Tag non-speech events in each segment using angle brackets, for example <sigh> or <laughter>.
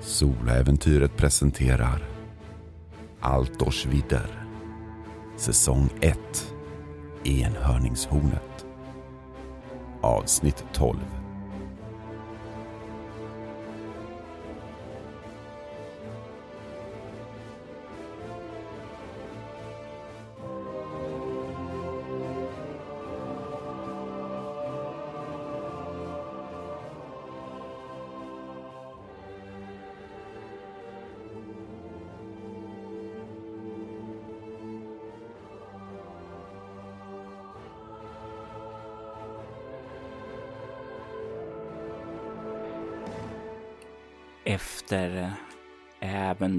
Soläventyret presenterar Altors vidder. Säsong 1 Enhörningshornet. Avsnitt 12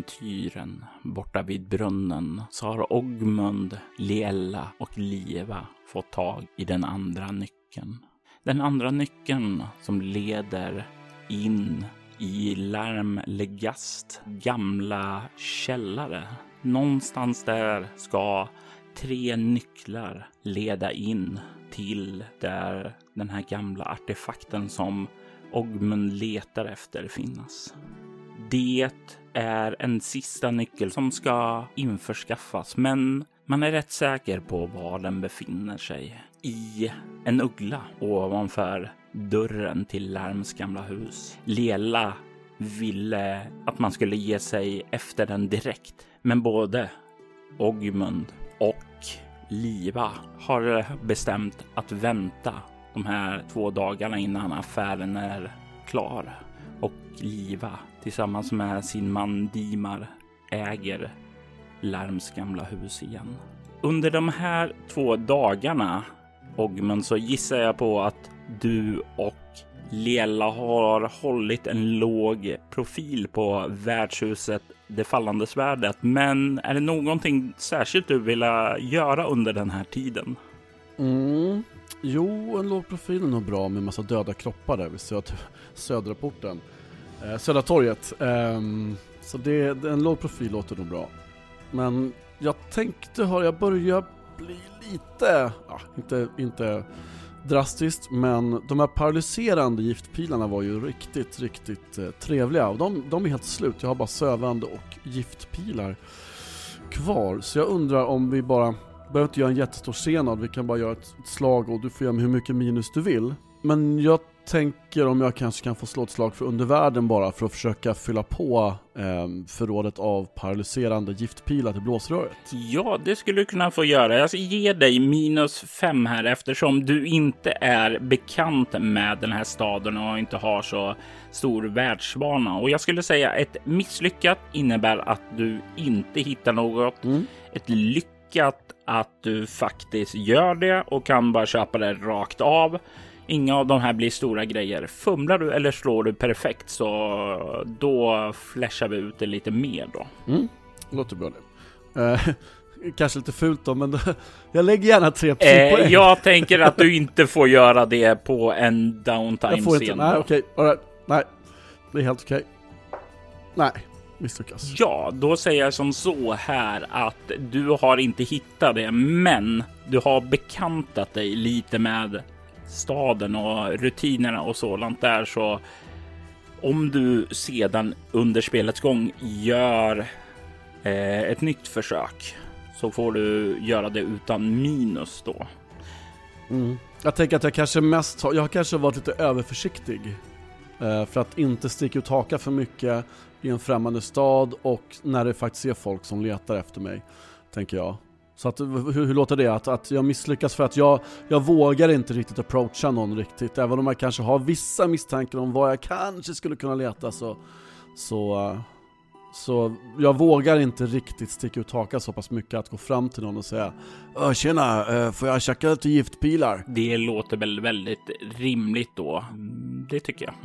äventyren borta vid brunnen så har Ogmund, Liella och Liva fått tag i den andra nyckeln. Den andra nyckeln som leder in i Larm Legast gamla källare. Någonstans där ska tre nycklar leda in till där den här gamla artefakten som Ogmund letar efter finnas. Det är en sista nyckel som ska införskaffas, men man är rätt säker på var den befinner sig. I en uggla ovanför dörren till Lärms gamla hus. Lela ville att man skulle ge sig efter den direkt, men både Ogmund och Liva har bestämt att vänta de här två dagarna innan affären är klar och Liva tillsammans med sin man Dimar äger Larms gamla hus igen. Under de här två dagarna, Ogmund, så gissar jag på att du och Lela har hållit en låg profil på värdshuset Det fallande svärdet. Men är det någonting särskilt du vill göra under den här tiden? Mm. Jo, en låg profil är nog bra med massa döda kroppar där vid söd södra porten. Eh, södra torget. Eh, så det, en låg profil låter nog bra. Men jag tänkte, har jag börjar bli lite, ja, inte, inte drastiskt, men de här paralyserande giftpilarna var ju riktigt, riktigt eh, trevliga. Och de, de är helt slut. Jag har bara sövande och giftpilar kvar. Så jag undrar om vi bara behöver inte göra en jättestor senad, vi kan bara göra ett, ett slag och du får göra med hur mycket minus du vill. Men jag tänker om jag kanske kan få slå ett slag för undervärlden bara för att försöka fylla på eh, förrådet av paralyserande giftpilar till blåsröret. Ja, det skulle du kunna få göra. Jag ska ge dig minus fem här eftersom du inte är bekant med den här staden och inte har så stor världsvana. Och jag skulle säga ett misslyckat innebär att du inte hittar något. Mm. Ett lyckat att du faktiskt gör det och kan bara köpa det rakt av. Inga av de här blir stora grejer. Fumlar du eller slår du perfekt så då flashar vi ut det lite mer då. Mm, låter bra det. Eh, <laughs> kanske lite fult då, men <laughs> jag lägger gärna tre eh, poäng. Jag tänker att du inte får göra det på en downtime-scen. Jag får inte, nej okej, okay, right. nej. Det är helt okej. Okay. Nej misslyckas. Ja, då säger jag som så här att du har inte hittat det, men du har bekantat dig lite med staden och rutinerna och sådant där så om du sedan under spelets gång gör eh, ett nytt försök så får du göra det utan minus då. Mm. Jag tänker att jag kanske mest har, jag har kanske varit lite överförsiktig eh, för att inte sticka ut hakan för mycket i en främmande stad och när det faktiskt är folk som letar efter mig, tänker jag. Så att, hur, hur låter det? Att, att jag misslyckas för att jag, jag vågar inte riktigt approacha någon riktigt. Även om jag kanske har vissa misstankar om vad jag kanske skulle kunna leta så, så, så jag vågar inte riktigt sticka ut hakan så pass mycket att gå fram till någon och säga Tjena, får jag tjacka lite giftpilar? Det låter väl väldigt rimligt då. Det tycker jag.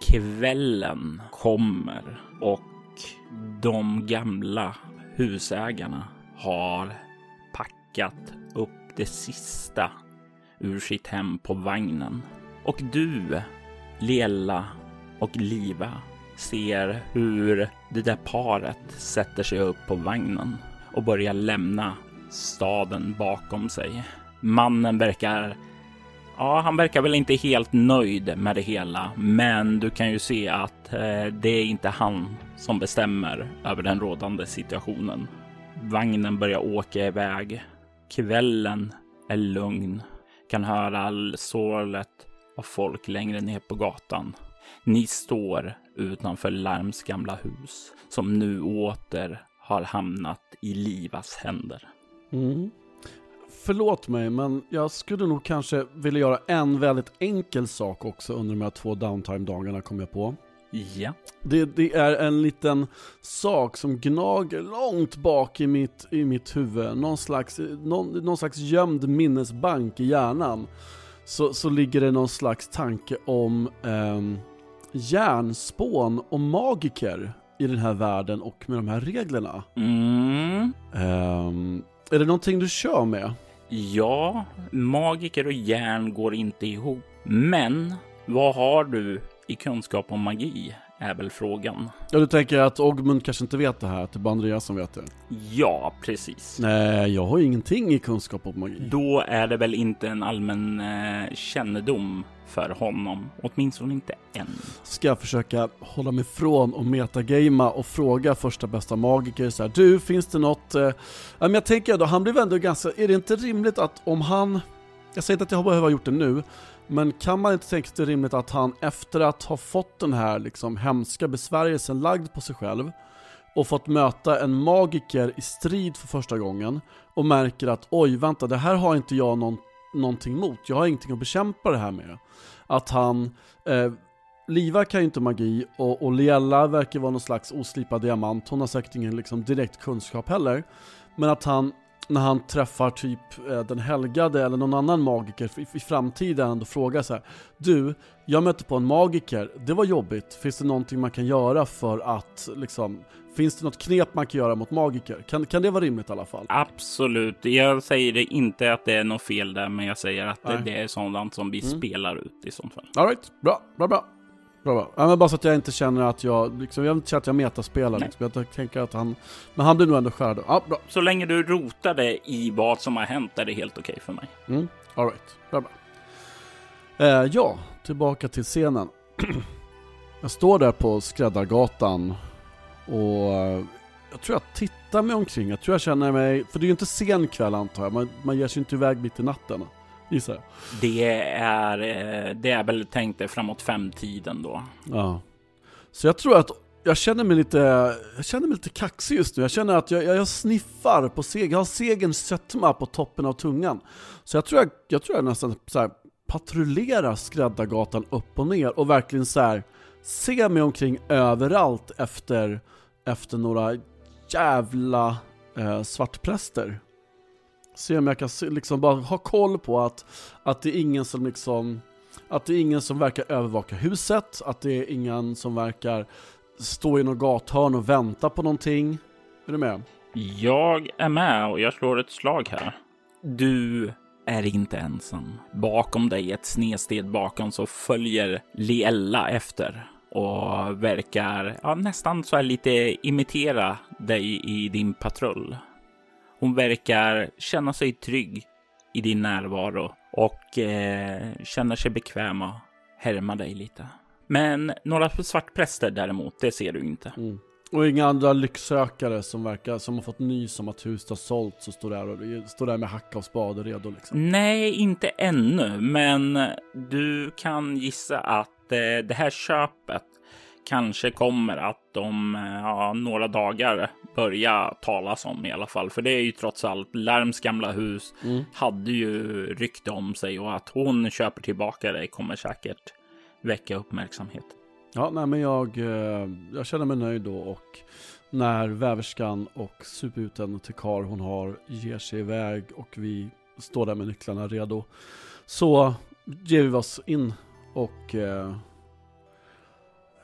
Kvällen kommer och de gamla husägarna har packat upp det sista ur sitt hem på vagnen. Och du, Lela och Liva, ser hur det där paret sätter sig upp på vagnen och börjar lämna staden bakom sig. Mannen verkar Ja, han verkar väl inte helt nöjd med det hela, men du kan ju se att eh, det är inte han som bestämmer över den rådande situationen. Vagnen börjar åka iväg. Kvällen är lugn. Kan höra all sorlet av folk längre ner på gatan. Ni står utanför Larms gamla hus som nu åter har hamnat i Livas händer. Mm. Förlåt mig, men jag skulle nog kanske vilja göra en väldigt enkel sak också under de här två downtime-dagarna kom jag på. Ja. Det, det, är en liten sak som gnager långt bak i mitt, i mitt huvud. Någon slags, någon, någon slags gömd minnesbank i hjärnan. Så, så ligger det någon slags tanke om eh, järnspån och magiker i den här världen och med de här reglerna. Mm. Eh, är det någonting du kör med? Ja, magiker och järn går inte ihop. Men vad har du i kunskap om magi? Är väl frågan. Ja, du tänker att Ogmund kanske inte vet det här, att det är bara Andreas som vet det? Ja, precis. Nej, jag har ingenting i kunskap om magi. Då är det väl inte en allmän eh, kännedom för honom, åtminstone inte än. Ska jag försöka hålla mig från och metagamea och fråga första bästa magiker så här, du, finns det något? Eh... men jag tänker då, han blev ändå ganska, är det inte rimligt att om han, jag säger inte att jag behöver ha gjort det nu, men kan man inte tänka sig det rimligt att han efter att ha fått den här liksom hemska besvärjelsen lagd på sig själv och fått möta en magiker i strid för första gången och märker att oj, vänta, det här har inte jag någon, någonting mot. Jag har ingenting att bekämpa det här med. Att han, eh, Liva kan ju inte magi och, och Liella verkar vara någon slags oslipad diamant. Hon har säkert ingen liksom, direkt kunskap heller. Men att han när han träffar typ eh, den helgade eller någon annan magiker i, framtiden och frågar så här, Du, jag mötte på en magiker, det var jobbigt, finns det någonting man kan göra för att liksom Finns det något knep man kan göra mot magiker? Kan, kan det vara rimligt i alla fall? Absolut. Jag säger inte att det är något fel där, men jag säger att Nej. det är sådant som vi mm. spelar ut i sånt fall. Alright, bra, bra, bra. Bra, bra. Ja, men bara så att jag inte känner att jag, liksom, jag inte känner att jag metaspelar liksom. Jag tänker att han, men han blir nog ändå skärd. Ja, bra. Så länge du rotade i vad som har hänt är det helt okej okay för mig. Mm, alright. Bra, bra. Eh, ja, tillbaka till scenen. <clears throat> jag står där på Skräddargatan och jag tror jag tittar mig omkring. Jag tror jag känner mig, för det är ju inte sen kväll antar jag. Man, man ger sig inte iväg mitt i natten gissar jag. Det är, eh, det är väl tänkt framåt femtiden då. Ja. Så jag tror att jag känner mig lite, jag känner mig lite kaxig just nu. Jag känner att jag, jag sniffar på seg, jag har segerns sötma på toppen av tungan. Så jag tror jag, jag, tror jag nästan så här, patrullerar Skräddargatan upp och ner och verkligen så här, ser mig omkring överallt efter, efter några jävla eh, svartpräster. Se om jag kan liksom bara ha koll på att, att det är ingen som liksom att det är ingen som verkar övervaka huset, att det är ingen som verkar stå i något gathörn och vänta på någonting. Är du med? Jag är med och jag slår ett slag här. Du är inte ensam. Bakom dig, ett snedsteg bakom, så följer Liella efter och verkar ja, nästan så här lite imitera dig i din patrull. Hon verkar känna sig trygg i din närvaro och eh, känner sig bekväm och härma dig lite. Men några svartpräster däremot, det ser du inte. Mm. Och inga andra lycksökare som verkar som har fått nys om att huset har sålts och står där, och, står där med hacka och spade redo liksom. Nej, inte ännu, men du kan gissa att eh, det här köpet kanske kommer att om ja, några dagar börja talas om i alla fall. För det är ju trots allt Lärms gamla hus mm. hade ju rykte om sig och att hon köper tillbaka det kommer säkert väcka uppmärksamhet. Ja, nej, men jag, eh, jag känner mig nöjd då och när väverskan och suputen till kar hon har ger sig iväg och vi står där med nycklarna redo så ger vi oss in och eh,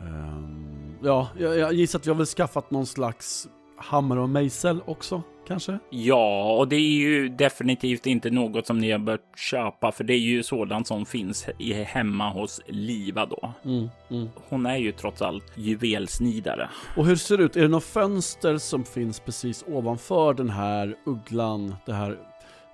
Um, ja, jag, jag gissar att vi har väl skaffat någon slags hammare och mejsel också, kanske? Ja, och det är ju definitivt inte något som ni har börjat köpa, för det är ju sådant som finns hemma hos Liva då. Mm, mm. Hon är ju trots allt juvelsnidare. Och hur ser det ut? Är det något fönster som finns precis ovanför den här ugglan, det här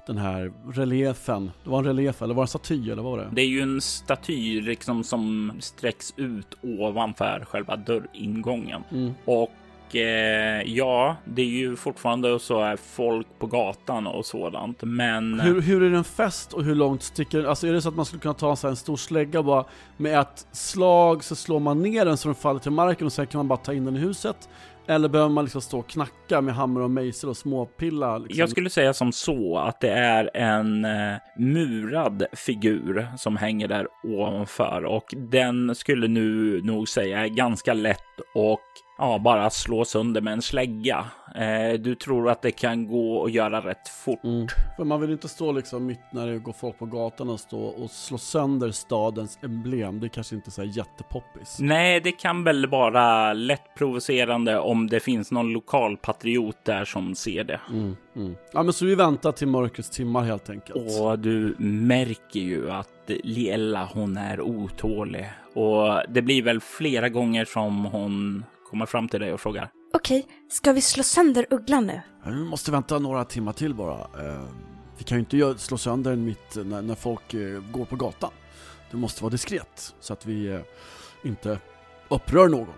den här reliefen. Det var en relief eller var det en staty eller vad var det? Det är ju en staty liksom som sträcks ut ovanför själva dörringången. Mm. Och eh, ja, det är ju fortfarande så här folk på gatan och sådant, men Hur, hur är den fäst och hur långt sticker den? Alltså är det så att man skulle kunna ta här en stor slägga bara med ett slag så slår man ner den så den faller till marken och sen kan man bara ta in den i huset? Eller behöver man liksom stå och knacka med hammare och mejsel och småpilla? Liksom? Jag skulle säga som så att det är en eh, murad figur som hänger där ovanför och den skulle nu nog säga är ganska lätt och ja, bara slå sönder med en slägga. Eh, du tror att det kan gå att göra rätt fort. Mm. För man vill inte stå liksom mitt när det går folk på gatan och stå och slå sönder stadens emblem. Det är kanske inte så här jättepoppis. Nej, det kan väl vara lätt provocerande om det finns någon lokal patriot där som ser det. Mm, mm. Ja men så vi väntar till mörkrets timmar helt enkelt. Och du märker ju att Liella, hon är otålig. Och det blir väl flera gånger som hon kommer fram till dig och frågar. Okej, ska vi slå sönder ugglan nu? Vi måste vänta några timmar till bara. Eh, Vi kan ju inte slå sönder den mitt när, när folk eh, går på gatan. Det måste vara diskret så att vi eh, inte upprör någon.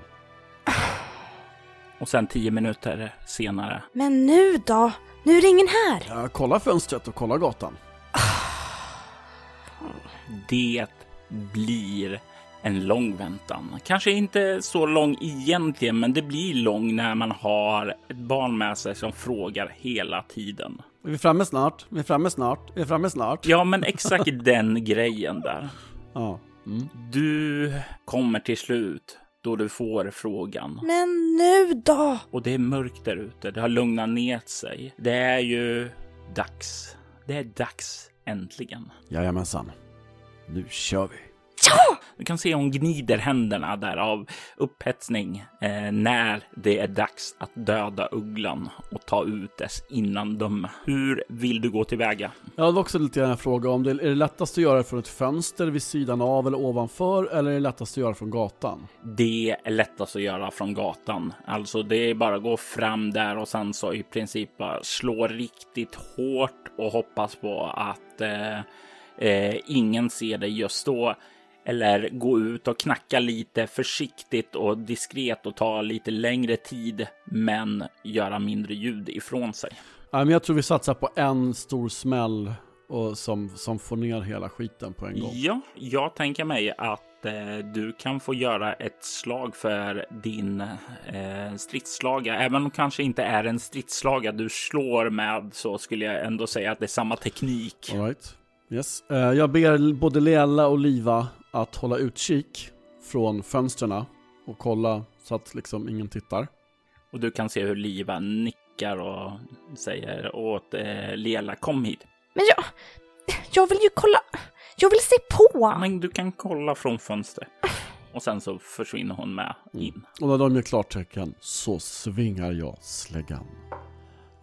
Och sen tio minuter senare. Men nu då? Nu är det ingen här. Ja, kolla fönstret och kolla gatan. Det blir en lång väntan. Kanske inte så lång egentligen, men det blir lång när man har ett barn med sig som frågar hela tiden. Är vi framme snart? Vi är framme snart? Vi är framme snart? Ja, men exakt den <laughs> grejen där. Ja. Mm. Du kommer till slut då du får frågan. Men nu då? Och det är mörkt där ute. Det har lugnat ner sig. Det är ju dags. Det är dags äntligen. Jajamensan. Nu kör vi. Du kan se hon gnider händerna där av upphetsning eh, när det är dags att döda ugglan och ta ut dess innandöme. Hur vill du gå tillväga? Jag hade också lite grann en fråga om det är det lättast att göra från ett fönster vid sidan av eller ovanför eller är det lättast att göra från gatan? Det är lättast att göra från gatan. Alltså det är bara att gå fram där och sen så i princip bara slå riktigt hårt och hoppas på att eh, eh, ingen ser dig just då. Eller gå ut och knacka lite försiktigt och diskret och ta lite längre tid, men göra mindre ljud ifrån sig. Jag tror vi satsar på en stor smäll och som, som får ner hela skiten på en gång. Ja, jag tänker mig att eh, du kan få göra ett slag för din eh, stridsslaga. Även om det kanske inte är en stridsslaga du slår med så skulle jag ändå säga att det är samma teknik. All right. Yes. Eh, jag ber både Leella och Liva att hålla utkik från fönstren och kolla så att liksom ingen tittar. Och du kan se hur Liva nickar och säger åt eh, Lela kom hit. Men jag... Jag vill ju kolla... Jag vill se på! Men du kan kolla från fönstret. Och sen så försvinner hon med in. Och när de gör klartecken så svingar jag släggan.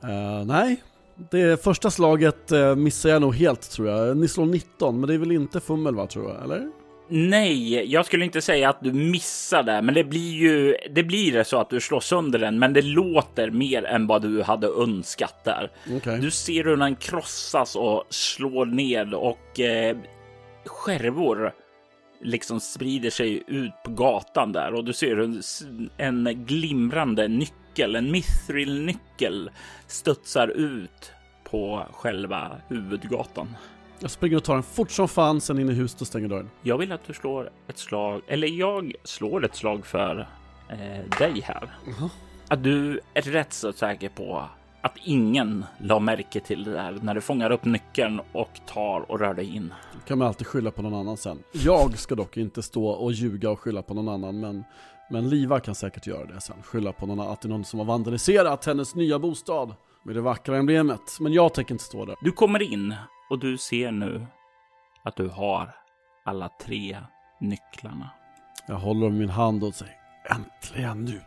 Eh, nej, det första slaget uh, missar jag nog helt tror jag. Ni slår 19, men det är väl inte fummel va tror jag, eller? Nej, jag skulle inte säga att du missar det, men det blir ju. Det blir det så att du slår sönder den, men det låter mer än vad du hade önskat där. Okej. Du ser hur den krossas och slår ned och eh, skärvor liksom sprider sig ut på gatan där och du ser en, en glimrande nyckel, en mithril-nyckel studsar ut på själva huvudgatan. Jag springer och tar den fort som fan, sen in i huset och stänger dörren. Jag vill att du slår ett slag, eller jag slår ett slag för eh, dig här. Att du är rätt så säker på att ingen la märke till det där när du fångar upp nyckeln och tar och rör dig in. kan man alltid skylla på någon annan sen. Jag ska dock inte stå och ljuga och skylla på någon annan, men, men Liva kan säkert göra det sen. Skylla på någon, att det är någon som har vandaliserat hennes nya bostad med det vackra emblemet. Men jag tänker inte stå där. Du kommer in och du ser nu att du har alla tre nycklarna. Jag håller om min hand och säger äntligen nu.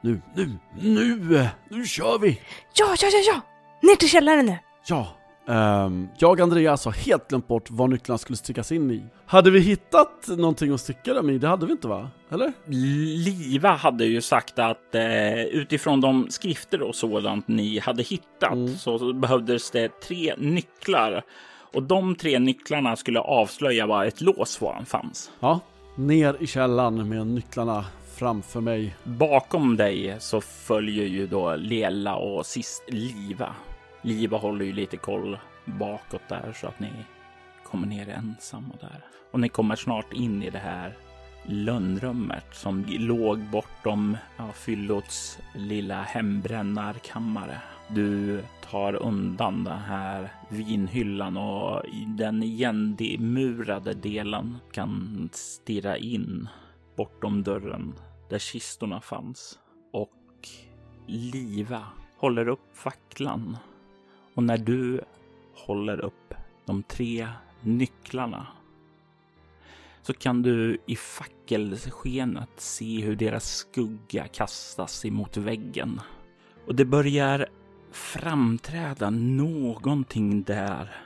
Nu, nu, nu, nu kör vi! Ja, ja, ja, ja! Ner till källaren nu! Ja, Ehm, jag och Andreas har helt glömt bort var nycklarna skulle stickas in i. Hade vi hittat någonting att sticka dem i? Det hade vi inte va? Eller? Liva hade ju sagt att eh, utifrån de skrifter och sådant ni hade hittat Mm. så behövdes det tre nycklar. Och de tre nycklarna skulle avslöja var ett lås var fanns. Ja. Ner i källaren med nycklarna framför mig. Bakom dig så följer ju då Lela och sist Liva. Liva håller ju lite koll bakåt där så att ni kommer ner ensamma där. Och ni kommer snart in i det här lönnrummet som låg bortom ja, Fyllots lilla hembrännarkammare. Du tar undan den här vinhyllan och i den igenmurade delen kan stirra in bortom dörren där kistorna fanns. Och Liva håller upp facklan. Och när du håller upp de tre nycklarna så kan du i fackelskenet se hur deras skugga kastas emot väggen. Och det börjar framträda någonting där.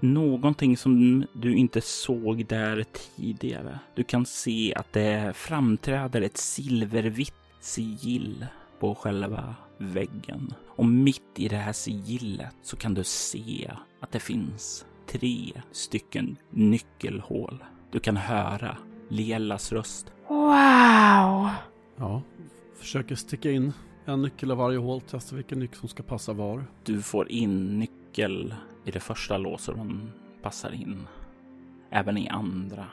Någonting som du inte såg där tidigare. Du kan se att det framträder ett silvervitt sigill på själva väggen. Och mitt i det här sigillet så kan du se att det finns tre stycken nyckelhål. Du kan höra Lelas röst. Wow! Ja. Försöker sticka in en nyckel i varje hål, testa vilken nyckel som ska passa var. Du får in nyckel i det första låset hon passar in. Även i andra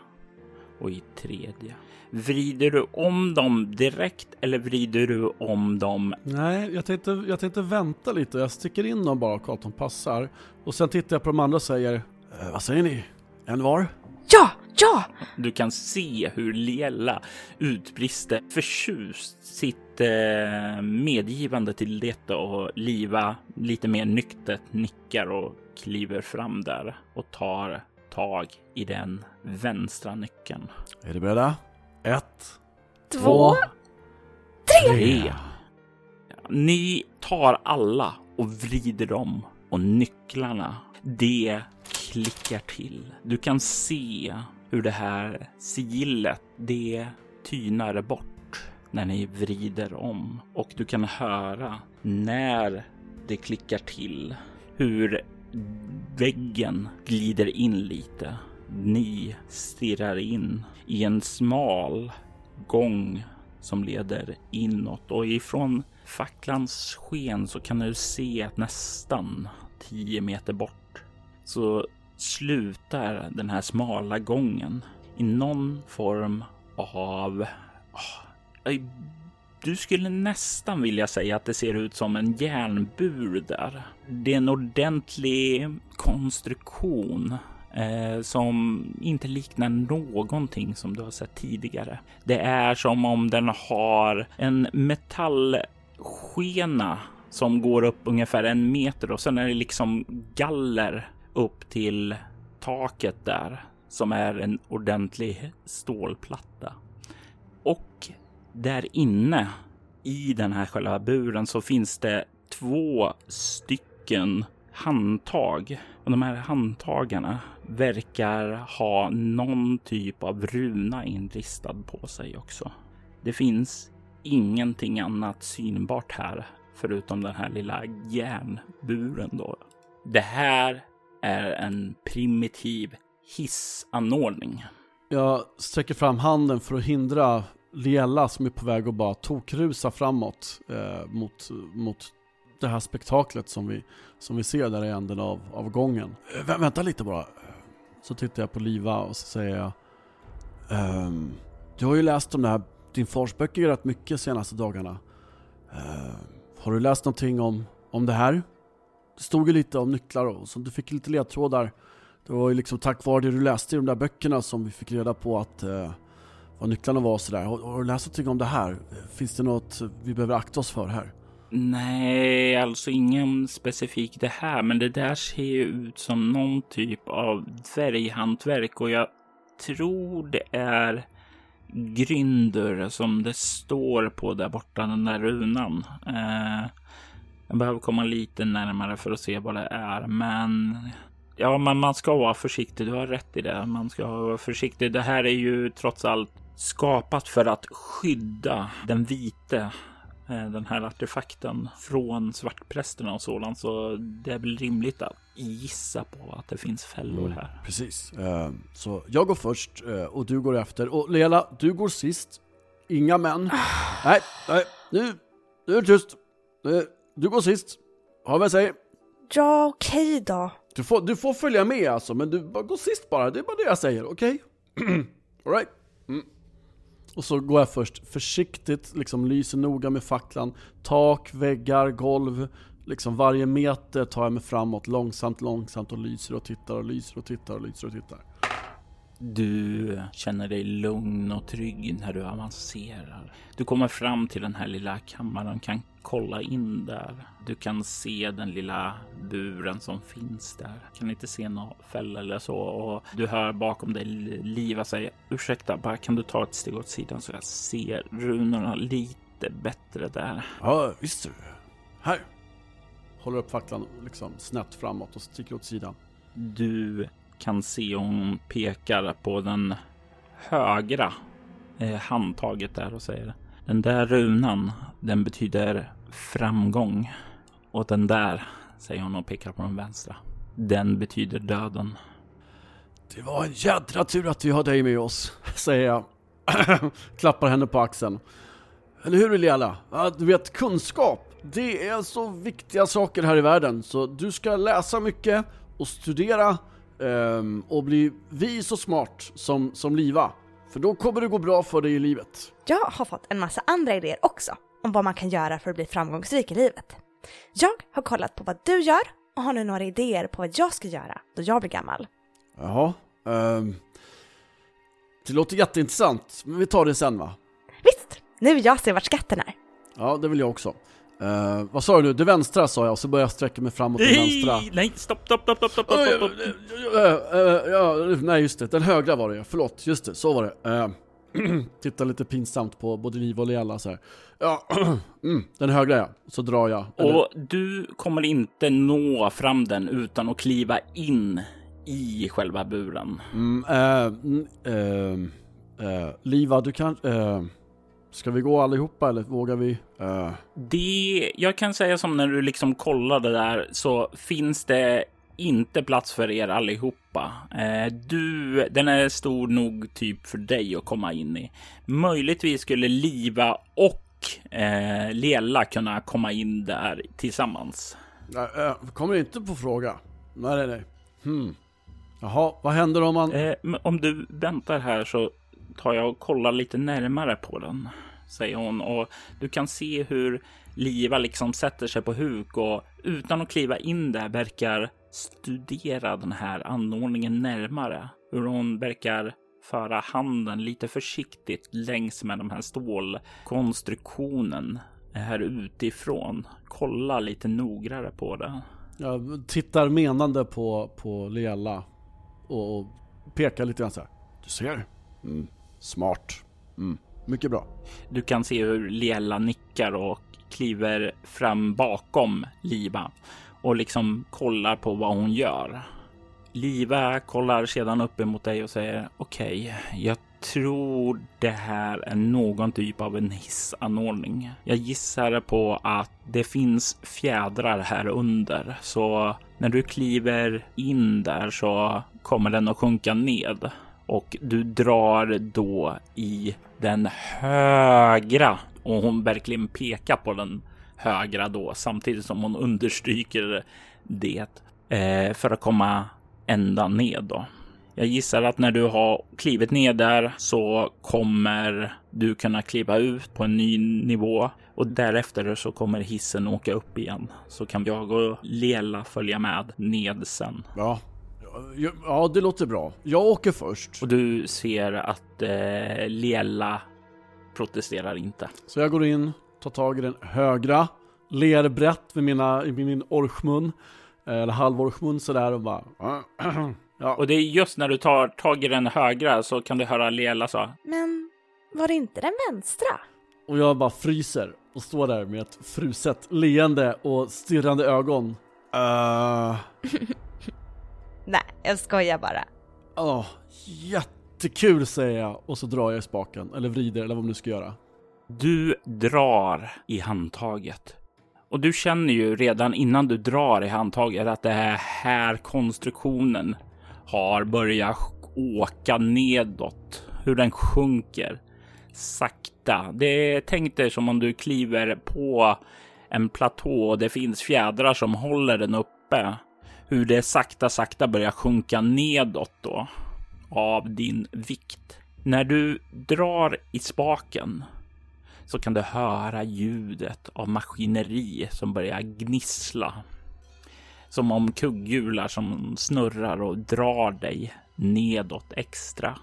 och i tredje. Vrider du om dem direkt eller vrider du om dem? Nej, jag tänkte, jag tänkte vänta lite. Jag sticker in dem bara och kollar att de passar. Och sen tittar jag på de andra och säger eh, Vad säger ni? En var? Ja, ja! Du kan se hur Liella utbrister förtjust sitt eh, medgivande till detta och Liva lite mer nyktert nickar och kliver fram där och tar tag i den vänstra nyckeln. Är ni beredda? Ett, Två. Tre. Ni tar alla och vrider om och nycklarna, det klickar till. Du kan se hur det här sigillet, det tynar bort när ni vrider om och du kan höra när det klickar till hur väggen glider in lite. Ni stirrar in i en smal gång som leder inåt och ifrån facklans sken så kan du se att nästan 10 meter bort så slutar den här smala gången i någon form av... oh, du skulle nästan vilja säga att det ser ut som en järnbur där. Det är en ordentlig konstruktion eh, som inte liknar någonting som du har sett tidigare. Det är som om den har en metallskena som går upp ungefär en meter och sen är det liksom galler upp till taket där som är en ordentlig stålplatta. Och där inne i den här själva buren så finns det två stycken handtag. Och de här handtagarna verkar ha någon typ av runa inristad på sig också. Det finns ingenting annat synbart här förutom den här lilla järnburen då. Det här är en primitiv hissanordning. Jag sträcker fram handen för att hindra Liella som är på väg att bara tokrusa framåt eh, mot, mot det här spektaklet som vi, som vi ser där i änden av, av gången. Eh, vä- vänta lite bara. Så tittar jag på Liva och så säger jag ehm, Du har ju läst om det här, din fars böcker rätt mycket de senaste dagarna. Ehm, har du läst någonting om, om det här? Det stod ju lite om nycklar och så du fick lite ledtrådar. Det var ju liksom tack vare det du läste i de där böckerna som vi fick reda på att eh, vad nycklarna var och sådär. Har, har du läst någonting om det här? Finns det något vi behöver akta oss för här? Nej, alltså ingen specifik det här, men det där ser ju ut som någon typ av dvärghantverk och jag tror det är Grynder som det står på där borta, den där runan. Eh, Jag behöver komma lite närmare för att se vad det är, men ja, men man ska vara försiktig. Du har rätt i det. Man ska vara försiktig. Det här är ju trots allt skapat för att skydda den vite Eh, den här artefakten från svartprästerna och sådant. Så det är väl rimligt att gissa på att det finns fällor Mm, här. Precis. Eh, Så jag går först eh, och du går efter. Och Lela, du går sist. Inga män. <sighs> Nej, nej, nu, nu är det tyst. Du går sist. Har vi säger. Ja, okej då. Du får, du får följa med alltså, men du bara går sist bara. Det är bara det jag säger, okej? <clears throat> Alright. Och så går jag först försiktigt, liksom lyser noga med facklan. Tak, väggar, golv. Liksom varje meter tar jag mig framåt långsamt, långsamt och lyser och tittar och lyser och tittar och lyser och tittar. Du känner dig lugn och trygg när du avancerar. Du kommer fram till den här lilla kammaren, kan kolla in där. Du kan se den lilla buren som finns där. Kan inte se någon fälla eller så och du hör bakom dig Liva säga ursäkta, bara kan du ta ett steg åt sidan så jag ser runorna lite bättre där. Ja, visst du. Här. Håller upp facklan liksom snett framåt och sticker åt sidan. Du kan se hon pekar på den högra eh, handtaget där och säger den där runan, den betyder framgång. Och den där, säger hon och pekar på den vänstra, den betyder döden. Det var en jädra tur att vi har dig med oss, <laughs> säger jag. <clears throat> Klappar henne på axeln. Eller hur? Ja, Du vet, kunskap, det är så viktiga saker här i världen. Så du ska läsa mycket och studera ehm, och bli vis och smart som, som Liva. För då kommer det gå bra för dig i livet. Jag har fått en massa andra idéer också om vad man kan göra för att bli framgångsrik i livet. Jag har kollat på vad du gör och har nu några idéer på vad jag ska göra då jag blir gammal. Jaha. ehm, det låter jätteintressant, men vi tar det sen va? Visst, nu vill jag se vart skatten är. Ja, det vill jag också. Eh, vad sa du nu? Det vänstra sa jag, och så började jag sträcka mig framåt den vänstra. nej, stopp, stopp, stopp, stopp, stopp, stopp, stopp. eh, eh, ja, nej just det, den högra var det ja. Förlåt, just det, så var det. <clears throat> Tittar lite pinsamt på både Liv och Lealla så här. Ja, <clears throat> mm, den högra ja. Så drar jag. Eller- Och du kommer inte nå fram den utan att kliva in i själva buren. Mm, mm, eh, eh, Liva, du kan... Eh, ska vi gå allihopa eller vågar vi? Eh, Det jag kan säga som när du liksom kollade där så finns det inte plats för er allihopa. Eh, du, den är stor nog typ för dig att komma in i. Möjligtvis skulle Liva och eh, Lela kunna komma in där tillsammans. eh, kommer inte på fråga. Nej, nej, nej. Hmm. Jaha, vad händer om man... Eh, om du väntar här så tar jag och kollar lite närmare på den, säger hon. Och du kan se hur Liva liksom sätter sig på huk och utan att kliva in där verkar studera den här anordningen närmare. Hur hon verkar föra handen lite försiktigt längs med den här stålkonstruktionen här utifrån. Kolla lite noggrannare på det. Jag tittar menande på, på Lealla och, och pekar lite grann så här. Du ser? Mm. Smart. Mm. Mycket bra. Du kan se hur Liella nickar och kliver fram bakom Liva och liksom kollar på vad hon gör. Liva kollar sedan upp emot dig och säger okej, jag tror det här är någon typ av en hissanordning. Jag gissar på att det finns fjädrar här under, så när du kliver in där så kommer den att sjunka ned och du drar då i den högra och hon verkligen pekar på den högra då samtidigt som hon understryker det eh, för att komma ända ned då. Jag gissar att när du har klivit ner där så kommer du kunna kliva ut på en ny nivå och därefter så kommer hissen åka upp igen. Så kan jag och Lela följa med ned sen. Ja. Ja, det låter bra. Jag åker först. Och du ser att eh, Lela protesterar inte. Så jag går in, tar tag i den högra, ler brett med, mina, med min orchmun, eller halvorchmun sådär och bara... <clears throat> Ja, Och det är just när du tar tag i den högra så kan du höra Lela så. Men var det inte den vänstra? och jag bara fryser. och står där med ett fruset leende och stirrande ögon. Uh... <laughs> Nej, jag skojar bara. Ja, oh, jättekul säger jag och så drar jag i spaken, eller vrider eller vad man nu ska göra. Du drar i handtaget. Och du känner ju redan innan du drar i handtaget att det är här konstruktionen har börjat åka nedåt. Hur den sjunker sakta. Det är tänkt dig som om du kliver på en platå och det finns fjädrar som håller den uppe. Hur det sakta, sakta börjar sjunka nedåt då av din vikt. När du drar i spaken så kan du höra ljudet av maskineri som börjar gnissla. Som om kugghjular som snurrar och drar dig nedåt extra.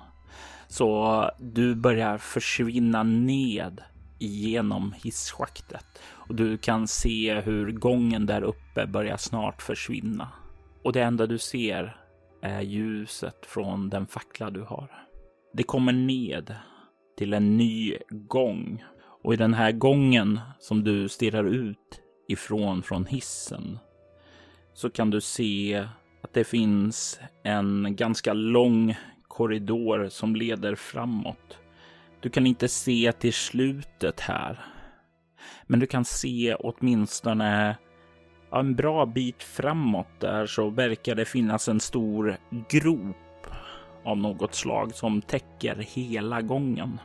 Så du börjar försvinna ned igenom hisschaktet och du kan se hur gången där uppe börjar snart försvinna. Och det enda du ser är ljuset från den fackla du har. Det kommer ned till en ny gång och i den här gången som du stirrar ut ifrån från hissen så kan du se att det finns en ganska lång korridor som leder framåt. Du kan inte se till slutet här, men du kan se åtminstone en bra bit framåt där så verkar det finnas en stor grop av något slag som täcker hela gången.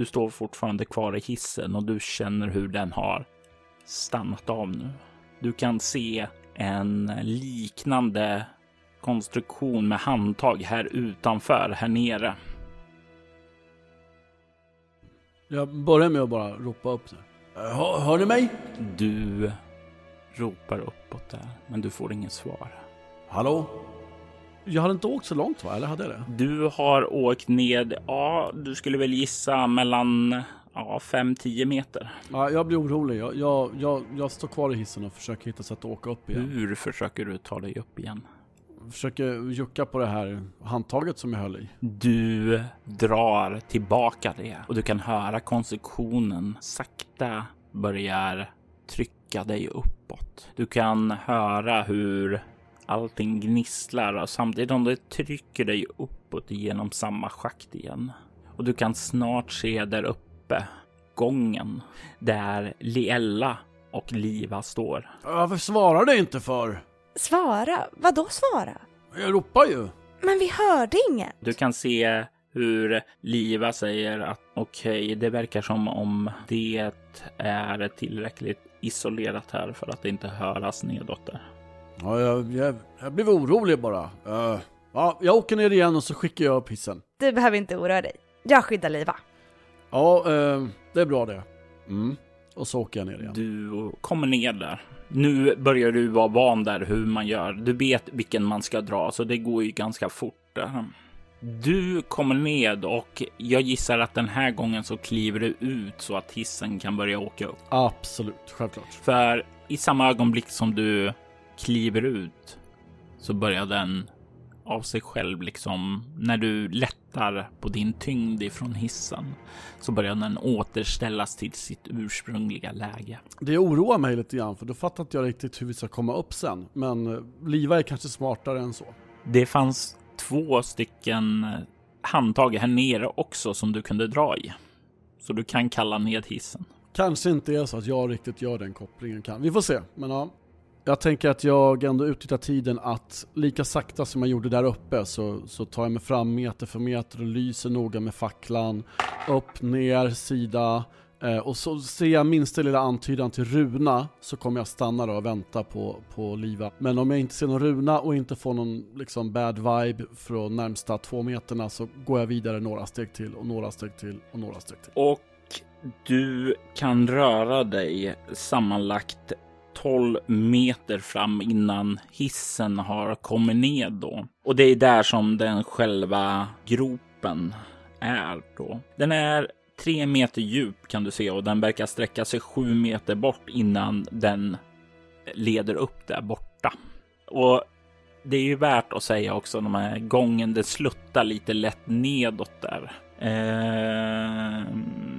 Du står fortfarande kvar i hissen och du känner hur den har stannat av nu. Du kan se en liknande konstruktion med handtag här utanför, här nere. Jag börjar med att bara ropa upp. Hör, hör ni mig? Du ropar uppåt där, men du får inget svar. Hallå? Jag hade inte åkt så långt va, eller hade jag det? Du har åkt ned, ja, du skulle väl gissa mellan ja, 5-10 meter. Ja, jag blir orolig. Jag, jag, jag, jag står kvar i hissen och försöker hitta sätt att åka upp igen. Hur försöker du ta dig upp igen? försöker jucka på det här handtaget som jag höll i. Du drar tillbaka det och du kan höra konstruktionen sakta börjar trycka dig uppåt. Du kan höra hur allting gnisslar och samtidigt som det trycker dig uppåt genom samma schakt igen. Och du kan snart se där uppe gången där Liella och Liva står. Varför svarar du inte för? Svara? Vad då svara? Jag ropar ju. Men vi hörde inget. Du kan se hur Liva säger att okej, okay, det verkar som om det är tillräckligt isolerat här för att det inte höras nedåt där. Ja, jag, jag, jag blev orolig bara. Uh, ja, jag åker ner igen och så skickar jag upp hissen. Du behöver inte oroa dig. Jag skyddar Liva. Ja, uh, det är bra det. Mm. Och så åker jag ner igen. Du kommer ner där nu börjar du vara van där hur man gör. Du vet vilken man ska dra, så det går ju ganska fort. Där. Du kommer ned och jag gissar att den här gången så kliver du ut så att hissen kan börja åka upp. Absolut, självklart. För i samma ögonblick som du kliver ut så börjar den av sig själv liksom. När du lättar på din tyngd ifrån hissen så börjar den återställas till sitt ursprungliga läge. Det oroar mig lite grann för då fattar inte jag riktigt hur vi ska komma upp sen. Men eh, Liva är kanske smartare än så. Det fanns två stycken handtag här nere också som du kunde dra i. Så du kan kalla ned hissen. Kanske inte är så att jag riktigt gör den kopplingen. Kan. Vi får se. Men ja, jag tänker att jag ändå utnyttjar tiden att lika sakta som jag gjorde där uppe så, så tar jag mig fram meter för meter och lyser noga med facklan. Upp, ner, sida. Eh, och så ser jag minsta lilla antydan till runa så kommer jag stanna då och vänta på, på Liva. Men om jag inte ser någon runa och inte får någon liksom bad vibe från närmsta två meterna så går jag vidare några steg till och några steg till och några steg till. Och du kan röra dig sammanlagt 12 meter fram innan hissen har kommit ned då. Och det är där som den själva gropen är då. Den är tre meter djup kan du se och den verkar sträcka sig sju meter bort innan den leder upp där borta. Och det är ju värt att säga också de här gången det sluttar lite lätt nedåt där. Ehm,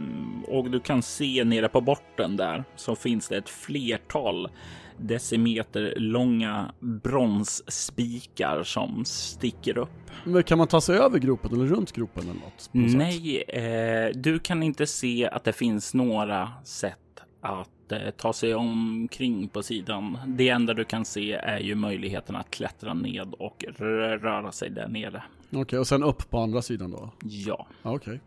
och du kan se nere på borten där så finns det ett flertal decimeter långa bronsspikar som sticker upp. Men kan man ta sig över gropen eller runt gropen eller något? Nej, eh, du kan inte se att det finns några sätt att eh, ta sig omkring på sidan. Det enda du kan se är ju möjligheten att klättra ned och rö- röra sig där nere. Okej, och sen upp på andra sidan då? Ja, Ja, okej.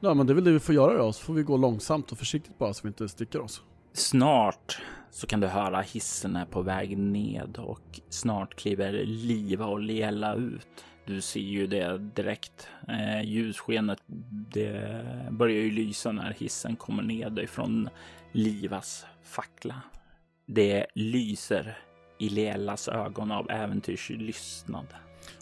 Ja, men det är väl det vi får göra då, så får vi gå långsamt och försiktigt bara så vi inte sticker oss. snart så kan du höra hissen är på väg ned och snart kliver Liva och Lela ut. Du ser ju det direkt. Eh, ljusskenet det börjar ju lysa när hissen kommer ned ifrån Livas fackla. Det lyser i Lelas ögon av äventyrslystnad.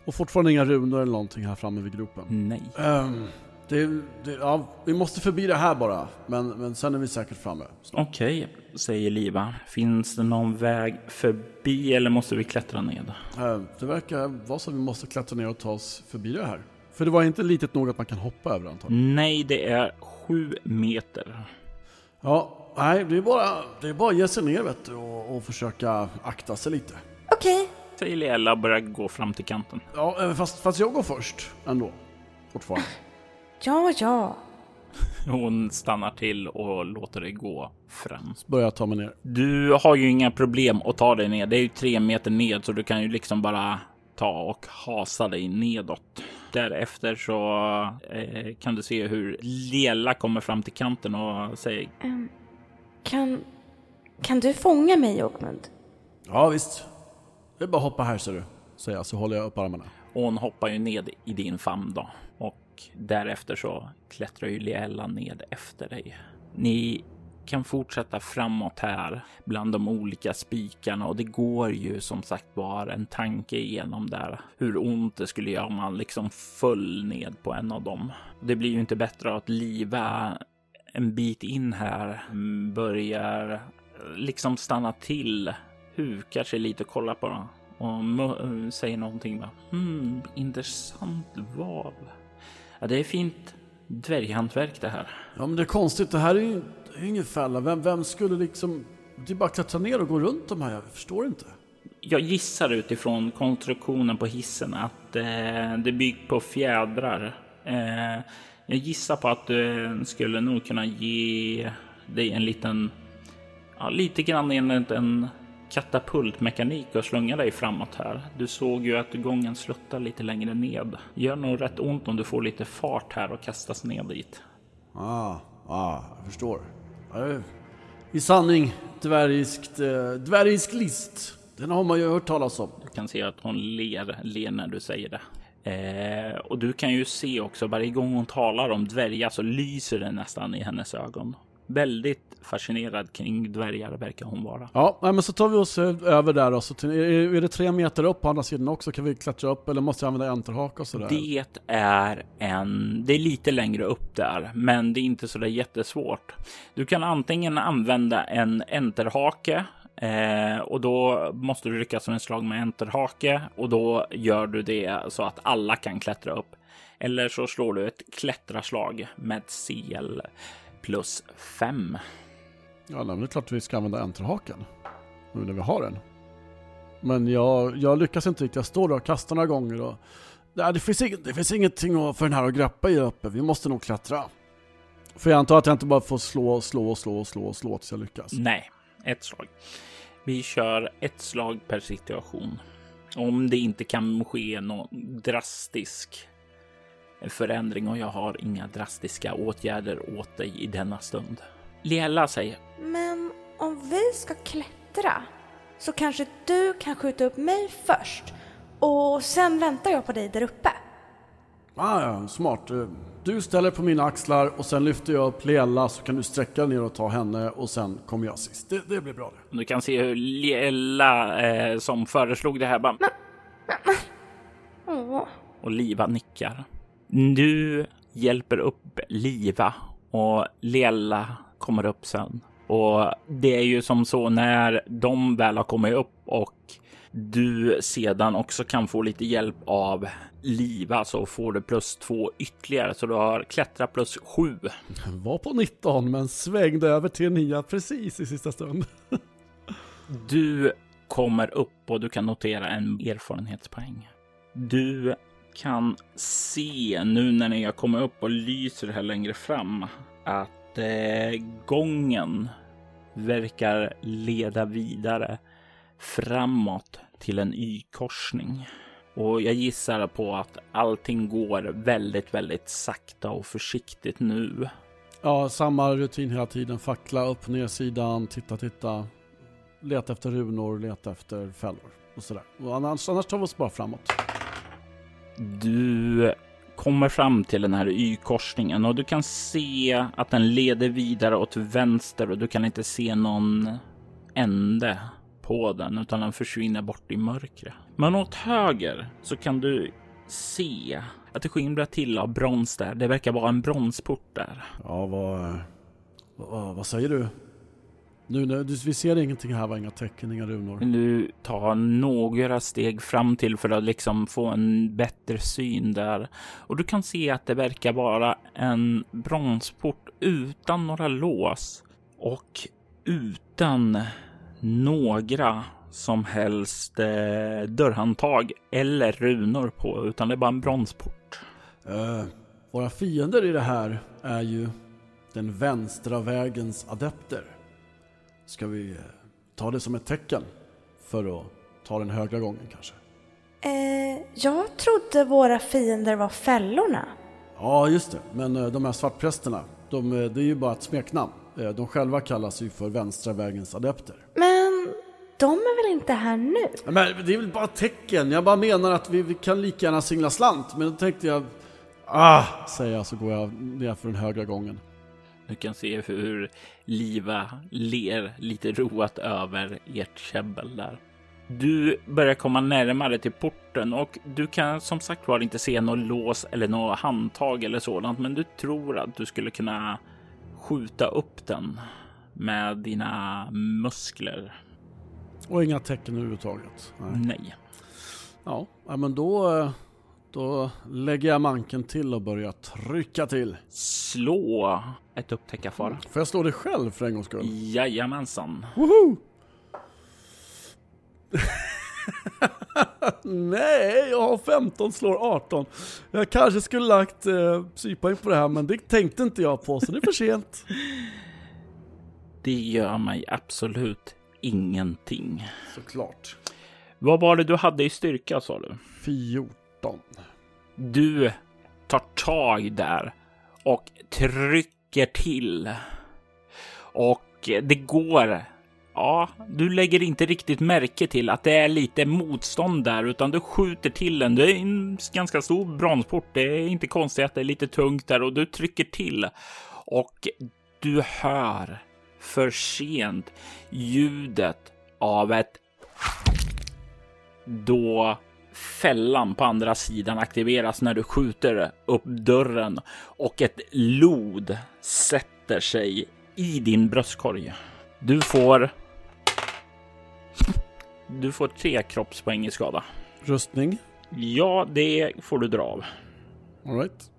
Och fortfarande inga runor eller någonting här framme vid gropen. Nej. Ehm, det, det, ja, vi måste förbi det här bara, men, men sen är vi säkert framme. Okej, säger Liva. Finns det någon väg förbi eller måste vi klättra ned? Ehm, det verkar vara så att vi måste klättra ner och ta oss förbi det här. För det var inte litet nog att man kan hoppa över antagligen. Nej, det är sju meter. Ja, nej, det är bara, det är bara att ge sig ner vet du, och, och försöka akta sig lite. Okej, Säger Liella och börjar gå fram till kanten. Ja, eh, fast, fast jag går först ändå. Fortfarande. Ja, ja. Hon stannar till och låter dig gå fram. Börjar jag ta mig ner. Du har ju inga problem att ta dig ner. Det är ju tre meter ned så du kan ju liksom bara ta och hasa dig nedåt. Därefter så eh, kan du se hur Lela kommer fram till kanten och säger Ehm, kan, kan du fånga mig, Ogmund? Ja, visst. Det är bara att hoppa här ser du. Säger jag, så håller jag upp armarna. Och hon hoppar ju ned i din famn då. Och därefter så klättrar ju Liella ned efter dig. Ni kan fortsätta framåt här bland de olika spikarna och det går ju som sagt bara en tanke igenom där hur ont det skulle göra om man liksom föll ned på en av dem. Det blir ju inte bättre att liva en bit in här börjar liksom stanna till, hukar sig lite och kollar på dem och säger någonting bara Hmm, intressant vav. Ja, det är fint dvärghantverk det här. Ja, men det är konstigt. Det här är ju det är ju ingen fälla. Vem, vem skulle liksom... Det är bara att klättra ner och gå runt de här. Jag förstår inte. Jag gissar utifrån konstruktionen på hissen att eh, det byggt på fjädrar. Eh, jag gissar på att du skulle nog kunna ge dig en liten, ja, lite grann enligt en katapultmekanik och slunga dig framåt här. Du såg ju att gången sluttar lite längre ned. Gör nog rätt ont om du får lite fart här och kastas ner dit. Ah, ah, jag förstår. I sanning, dvärgiskt, eh, dvärgisk list. Den har man ju hört talas om. Du kan se att hon ler, ler när du säger det. Eh, och du kan ju se också varje gång hon talar om dvärgar så lyser det nästan i hennes ögon. Väldigt fascinerad kring dvärgar verkar hon vara. Ja, men så tar vi oss över där och så till, är, är det tre meter upp på andra sidan också? Kan vi klättra upp eller måste jag använda enterhaka och sådär? Det är en, det är lite längre upp där, men det är inte så där jättesvårt. Du kan antingen använda en enterhake eh, och då måste du lyckas med en slag med enterhake och då gör du det så att alla kan klättra upp. Eller så slår du ett klättraslag med CL plus 5. Ja, nej, men det är klart att vi ska använda enterhaken. Nu när vi har den. Men jag, jag lyckas inte riktigt. Jag står där och kastar några gånger och... Nej, det finns, inget, det finns ingenting för den här att greppa i uppe. Vi måste nog klättra. För jag antar att jag inte bara får slå, slå, slå, slå, slå tills jag lyckas. Nej, ett slag. Vi kör ett slag per situation. Om det inte kan ske någon drastisk förändring och jag har inga drastiska åtgärder åt dig i denna stund. Liella säger Men om vi ska klättra så kanske du kan skjuta upp mig först och sen väntar jag på dig där uppe. Ah, ja, smart. Du ställer på mina axlar och sen lyfter jag upp Lela så kan du sträcka ner och ta henne och sen kommer jag sist. Det, det blir bra det. Du kan se hur Liella eh, som föreslog det här bara Åh. och Liva nickar. Du hjälper upp Liva och Liella kommer upp sen. Och det är ju som så när de väl har kommit upp och du sedan också kan få lite hjälp av Liva så får du plus två ytterligare så du har klättrat plus sju. Var på 19 men svängde över till 9 precis i sista stund. Du kommer upp och du kan notera en erfarenhetspoäng. Du kan se nu när ni har kommit upp och lyser här längre fram att eh, gången verkar leda vidare framåt till en Y-korsning. Och jag gissar på att allting går väldigt, väldigt sakta och försiktigt nu. Ja, samma rutin hela tiden. Fackla upp ner sidan, titta, titta. Leta efter runor, leta efter fällor och sådär. Och annars, annars tar vi oss bara framåt. Du kommer fram till den här Y-korsningen och du kan se att den leder vidare åt vänster och du kan inte se någon ände på den utan den försvinner bort i mörkret. Men åt höger så kan du se att det skimrar till av brons där. Det verkar vara en bronsport där. Ja, vad, vad, vad säger du? Nu, nu, vi ser ingenting här, va? inga tecken, inga runor. Du tar några steg fram till för att liksom få en bättre syn där. Och du kan se att det verkar vara en bronsport utan några lås och utan några som helst eh, dörrhandtag eller runor på, utan det är bara en bronsport. Uh, våra fiender i det här är ju den vänstra vägens adepter. Ska vi eh, ta det som ett tecken för att ta den högra gången kanske? Eh, jag trodde våra fiender var fällorna. Ja, just det. Men eh, de här svartprästerna, de, eh, det är ju bara ett smeknamn. De själva kallas ju för vänstra vägens adepter. Men de är väl inte här nu? Men det är väl bara tecken. Jag bara menar att vi, vi kan lika gärna singla slant. Men då tänkte jag, ah, säger jag så går jag ner för den högra gången. Du kan se hur Liva ler lite roat över ert käbbel där. Du börjar komma närmare till porten och du kan som sagt var inte se något lås eller något handtag eller sådant, men du tror att du skulle kunna skjuta upp den med dina muskler. Och inga tecken överhuvudtaget. Nej. Nej. Ja, men då, eh, då lägger jag manken till och börjar trycka till. Slå ett upptäckarfara. Får jag slå det själv för en gångs skull? Jajamensan. Woho! <laughs> Nej, jag har 15, slår 18. Jag kanske skulle lagt eh, psypoäng på det här, men det tänkte inte jag på, så det är för sent. <laughs> Det gör mig absolut ingenting. Såklart. Vad var det du hade i styrka sa du? 14. Du tar tag där och trycker till. Och det går. Ja, du lägger inte riktigt märke till att det är lite motstånd där, utan du skjuter till den. Det är en ganska stor bronsport. Det är inte konstigt att det är lite tungt där och du trycker till och du hör för sent ljudet av ett då fällan på andra sidan aktiveras när du skjuter upp dörren och ett lod sätter sig i din bröstkorg. Du får. <laughs> Du får tre kroppspoäng i skada. Rustning. Ja, det får du dra av. Alright.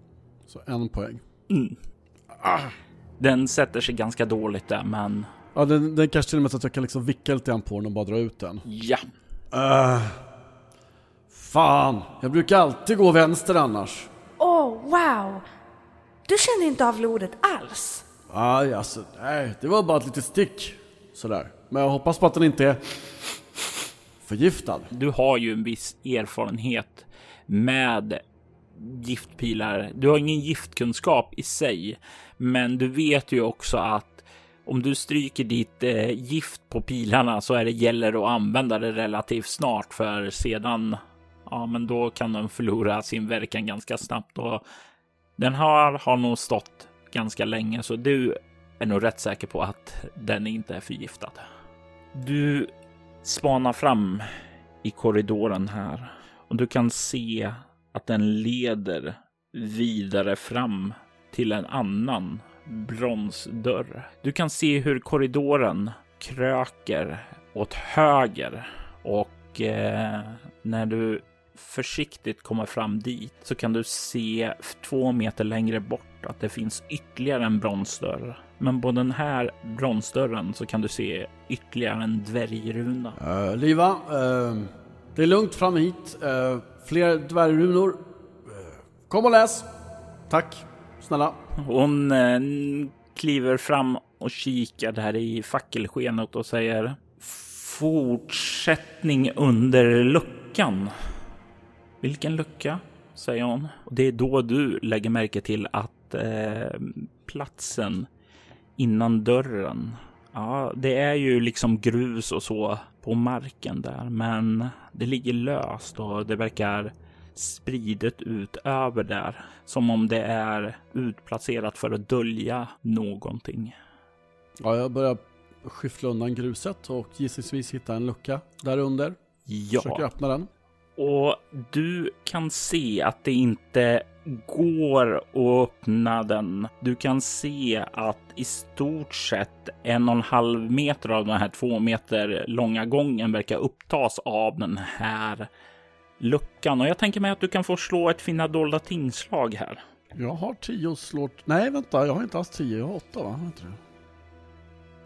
Så en poäng. Mm. Den sätter sig ganska dåligt där, men Ja, den, den kanske till och med så att jag kan liksom vicka lite grann på den och bara dra ut den. ja, Uh, fan, jag brukar alltid gå vänster annars. Åh, wow! Du kände inte av lodet alls? Aj, alltså, nej, det var bara ett litet stick. Sådär. Men jag hoppas på att den inte är förgiftad. du har ju en viss erfarenhet med giftpilar. Du har ingen giftkunskap i sig, men du vet ju också att om du stryker ditt eh, gift på pilarna så är det gäller att använda det relativt snart för sedan, ja, men då kan den förlora sin verkan ganska snabbt och den här har nog stått ganska länge, så du är nog rätt säker på att den inte är förgiftad. Du spanar fram i korridoren här och du kan se att den leder vidare fram till en annan bronsdörr. Du kan se hur korridoren kröker åt höger och och eh, när du försiktigt kommer fram dit så kan du se två meter längre bort att det finns ytterligare en bronsdörr. Men på den här bronsdörren så kan du se ytterligare en dvärgruna. Uh, Liva, uh, det är lugnt fram hit. Uh, fler dvärgrunor. Kom och läs. Tack, snälla. Hon kliver fram och kikar där i fackelskenet och säger Fortsättning under luckan. Vilken lucka? säger hon. Och det är då du lägger märke till att eh, platsen innan dörren, ja, det är ju liksom grus och så på marken där, men det ligger löst och det verkar spridet ut över där. Som om det är utplacerat för att dölja någonting. Ja, jag börjar skyffla undan gruset och gissningsvis hitta en lucka där under. Ja. Försöker öppna den. Och du kan se att det inte går att öppna den. Du kan se att i stort sett en och en halv meter av den här två meter långa gången verkar upptas av den här luckan. Och jag tänker mig att du kan få slå ett finna dolda tingslag här. Jag har tio slår... Nej, vänta, jag har inte alls tio, jag har åtta va? Jag?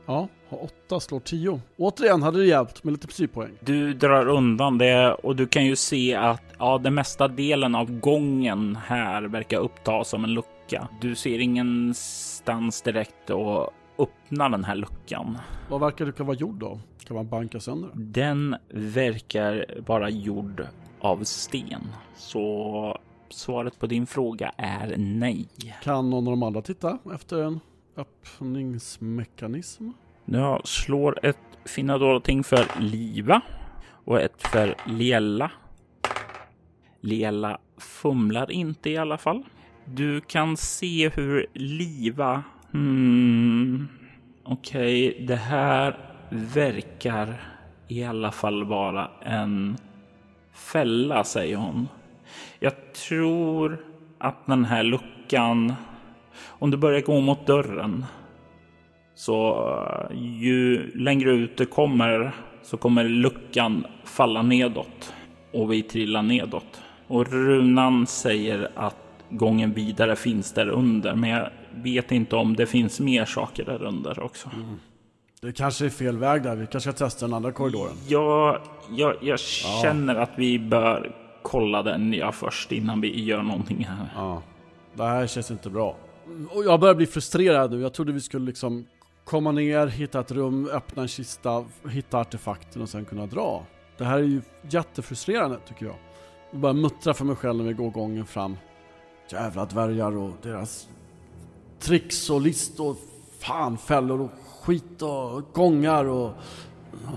Ja, har åtta slår tio. Återigen hade det hjälpt med lite psypoäng. Du drar undan det och du kan ju se att ja, den mesta delen av gången här verkar upptas som en lucka. Du ser ingenstans direkt att öppna den här luckan. Vad verkar det kunna vara gjord då? Kan man banka sönder den? verkar vara gjord av sten. Så svaret på din fråga är nej. Kan någon av de andra titta efter en öppningsmekanism? Jag slår ett finna ting för Liva och ett för Lela. Lela fumlar inte i alla fall. Du kan se hur Liva... Hmm, Okej, okay, det här verkar i alla fall vara en fälla, säger hon. Jag tror att den här luckan, om du börjar gå mot dörren, så eh, ju längre ut du kommer så kommer luckan falla nedåt och vi trillar nedåt. Och runan säger att gången vidare finns där under, men jag vet inte om det finns mer saker där under också. Mm. Det kanske är fel väg där. Vi kanske ska testa den andra korridoren. Ja, jag, jag känner ja. att vi bör kolla den ja, först innan vi gör någonting här. Ja, det här känns inte bra. Och jag börjar bli frustrerad nu. Jag trodde vi skulle liksom komma ner, hitta ett rum, öppna en kista, hitta artefakten och sen kunna dra. Det här är ju jättefrustrerande tycker jag. Jag börjar muttra för mig själv när vi går gången fram. Jävla dvärgar och deras tricks och listor, fan fällor och skit och gångar och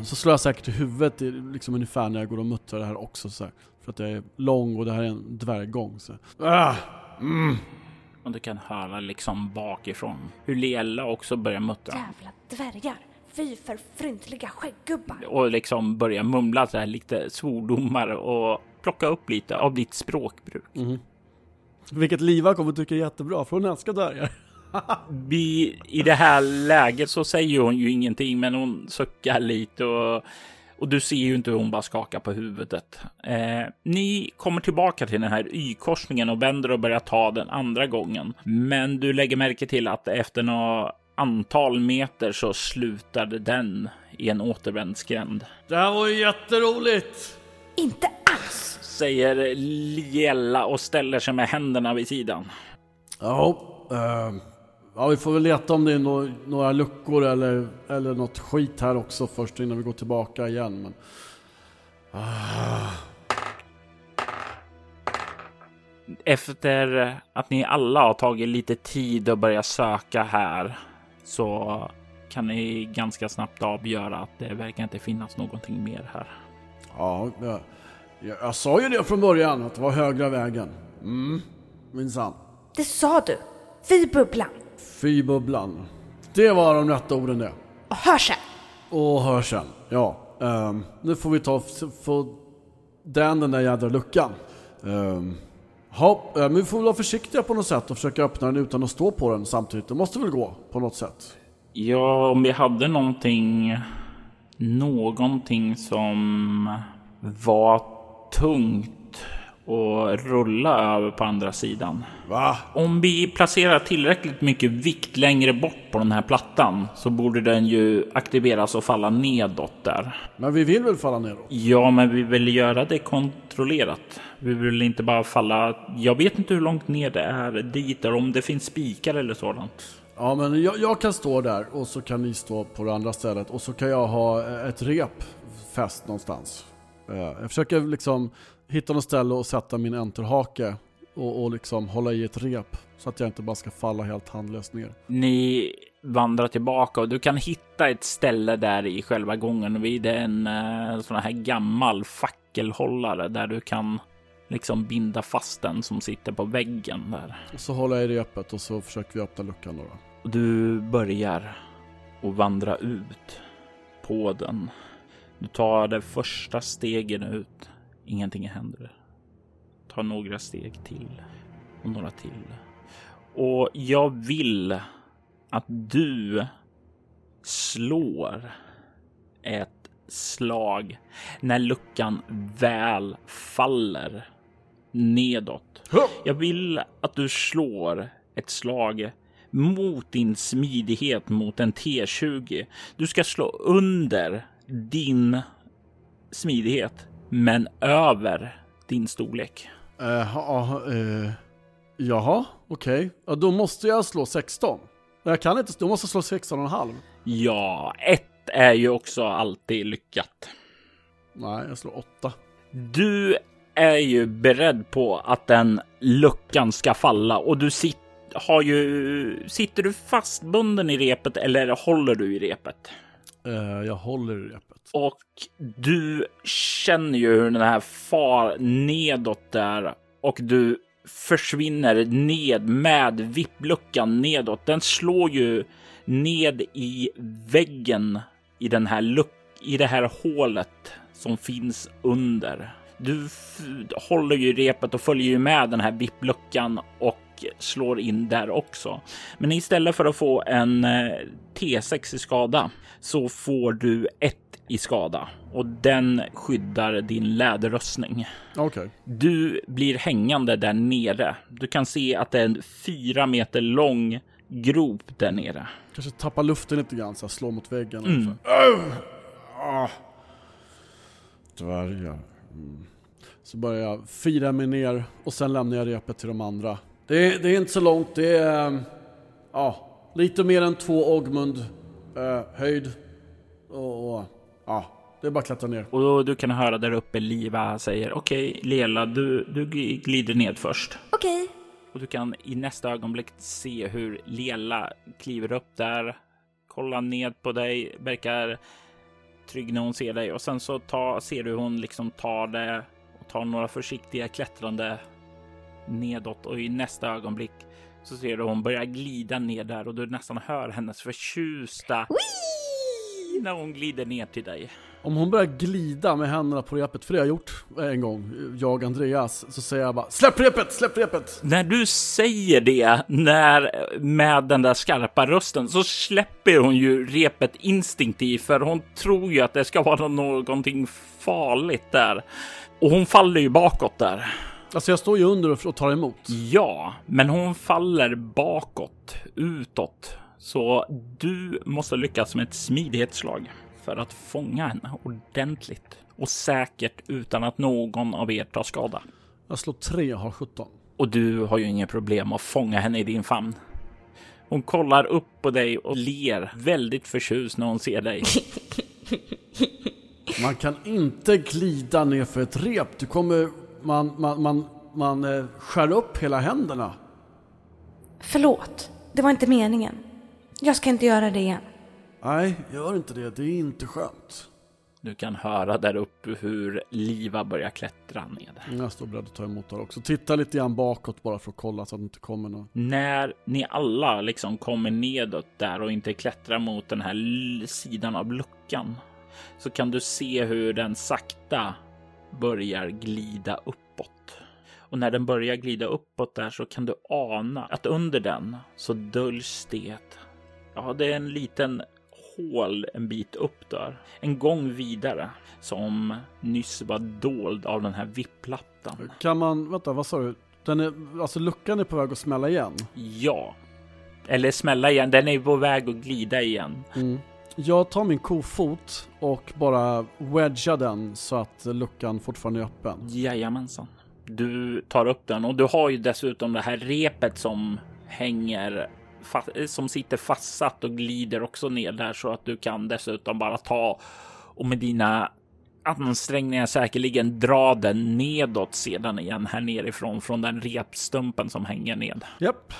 så slår jag säkert i huvudet liksom ungefär när jag går och muttrar det här också så här, För att jag är lång och det här är en dvärggång. Så. Äh, mm. Och du kan höra liksom bakifrån hur Lela också börjar muttra. Jävla dvärgar! Fy för fryntliga skägggubbar! Och liksom börjar mumla så här lite svordomar och plocka upp lite av ditt språkbruk. Mm. Vilket Liva kommer tycka är jättebra, för hon älskar dvärgar. <laughs> Vi, I det här läget så säger hon ju ingenting, men hon suckar lite och, och du ser ju inte hur hon bara skakar på huvudet. Eh, ni kommer tillbaka till den här Y-korsningen och vänder och börjar ta den andra gången. Men du lägger märke till att efter några antal meter så slutade den i en återvändsgränd. Det här var ju jätteroligt! Inte alls! Säger Liella och ställer sig med händerna vid sidan. Ja, uh, Ja, vi får väl leta om det är no några luckor eller, eller något skit här också först innan vi går tillbaka igen. Men... Ah. Efter att ni alla har tagit lite tid att börja söka här så kan ni ganska snabbt avgöra att det verkar inte finnas någonting mer här. Ja, jag, jag, jag sa ju det från början att det var högra vägen. Mm, minsann. Det sa du. Fy bubblan. Fy bubblan. Det var de rätta orden det. Och hörseln. Och hörseln, ja. Um, nu får vi ta få den, den där jädra luckan. Um, ja, men vi får väl vara försiktiga på något sätt och försöka öppna den utan att stå på den samtidigt. Det måste väl gå på något sätt? Ja, om vi hade någonting, någonting som var tungt och rulla över på andra sidan. Va? Om vi placerar tillräckligt mycket vikt längre bort på den här plattan så borde den ju aktiveras och falla nedåt där. Men vi vill väl falla neråt? Ja, men vi vill göra det kontrollerat. Vi vill inte bara falla. Jag vet inte hur långt ner det är dit, eller om det finns spikar eller sådant. Ja men jag, jag kan stå där och så kan ni stå på det andra stället och så kan jag ha ett rep fäst någonstans. Eh, Jag försöker liksom hitta något ställe och sätta min enterhake och, och liksom hålla i ett rep så att jag inte bara ska falla helt handlöst ner. Ni vandrar tillbaka och du kan hitta ett ställe där i själva gången vid en eh, sån här gammal fackelhållare där du kan liksom binda fast den som sitter på väggen där. Och så håller jag i repet och så försöker vi öppna luckan då. Och du börjar att vandra ut på den. Du tar det första stegen ut. Ingenting händer. Ta några steg till och några till. Och jag vill att du slår ett slag när luckan väl faller nedåt. Jag vill att du slår ett slag mot din smidighet mot en T20. Du ska slå under din smidighet, men över din storlek. Eh, ja, eh, jaha, okej. Ja, då måste jag slå 16. Jag kan inte, då måste jag slå 16,5. Ja, ett är ju också alltid lyckat. Nej, jag slår 8. Du är ju beredd på att den luckan ska falla och du sit, har ju, sitter du fastbunden i repet eller håller du i repet? Eh, jag håller i repet. Och du känner ju hur den här far nedåt där och du försvinner ned med vippluckan nedåt. Den slår ju ned i väggen i den här luck i det här hålet som finns under. Du håller ju repet och följer ju med den här vippluckan och slår in där också. Men istället för att få en eh, T6 i skada så får du ett i skada och den skyddar din läderrustning. Okej. Du blir hängande där nere. Du kan se att det är en fyra meter lång grop där nere. Kanske tappa luften lite grann så jag slår mot väggen. Mm. Ah. Dvärgar. Mm. Så börjar jag fira mig ner och sen lämnar jag repet till de andra. Det är, det är inte så långt, det är eh, ja, lite mer än två Ogmund eh, höjd. Och, och ja, det är bara att klättra ner. Och då, du kan höra där uppe Liva säger okej, Lela, du, du glider ned först. Okej. Och du kan i nästa ögonblick se hur Lela kliver upp där, kollar ned på dig, verkar trygg när hon ser dig och sen så ta, ser du hon liksom tar det och tar några försiktiga klättrande nedåt och i nästa ögonblick så ser du hon börja glida ner där och du nästan hör hennes förtjusta när hon glider ner till dig. Om hon börjar glida med händerna på repet, för det har jag gjort en gång, jag Andreas, så säger jag bara Släpp repet, släpp repet! När du säger det när, med den där skarpa rösten så släpper hon ju repet instinktivt för hon tror ju att det ska vara någonting farligt där. Och hon faller ju bakåt där. Alltså jag står ju under och och tar emot. Ja, men hon faller bakåt, utåt. Så du måste lyckas med ett smidighetsslag för att fånga henne ordentligt och säkert utan att någon av er tar skada. Jag slår 3 och har 17. Och du har ju inga problem att fånga henne i din famn. Hon kollar upp på dig och ler väldigt förtjust när hon ser dig. <laughs> Man kan inte glida ner för ett rep. Du kommer, man, man, man, man eh, skär upp hela händerna. Förlåt, det var inte meningen. Jag ska inte göra det igen. Nej, gör inte det. Det är inte skönt. Du kan höra där uppe hur Liva börjar klättra ned. Jag står beredd att ta emot det också. Titta lite grann bakåt bara för att kolla så att det inte kommer någon. När ni alla liksom kommer nedåt där och inte klättrar mot den här sidan av luckan så kan du se hur den sakta börjar glida uppåt. Och när den börjar glida uppåt där så kan du ana att under den så döljs det. Ja, det är en liten hål en bit upp där. En gång vidare som nyss var dold av den här vipplattan. Kan man, vänta vad sa du? Den är, alltså luckan är på väg att smälla igen? Ja. Eller smälla igen. Den är på väg att glida igen. Mm. Jag tar min kofot och bara wedgar den så att luckan fortfarande är öppen. Jajamensan. Du tar upp den och du har ju dessutom det här repet som hänger som sitter fastsatt och glider också ner där så att du kan dessutom bara ta och med dina ansträngningar säkerligen dra den nedåt sedan igen här nerifrån från den repstumpen som hänger ned. Japp.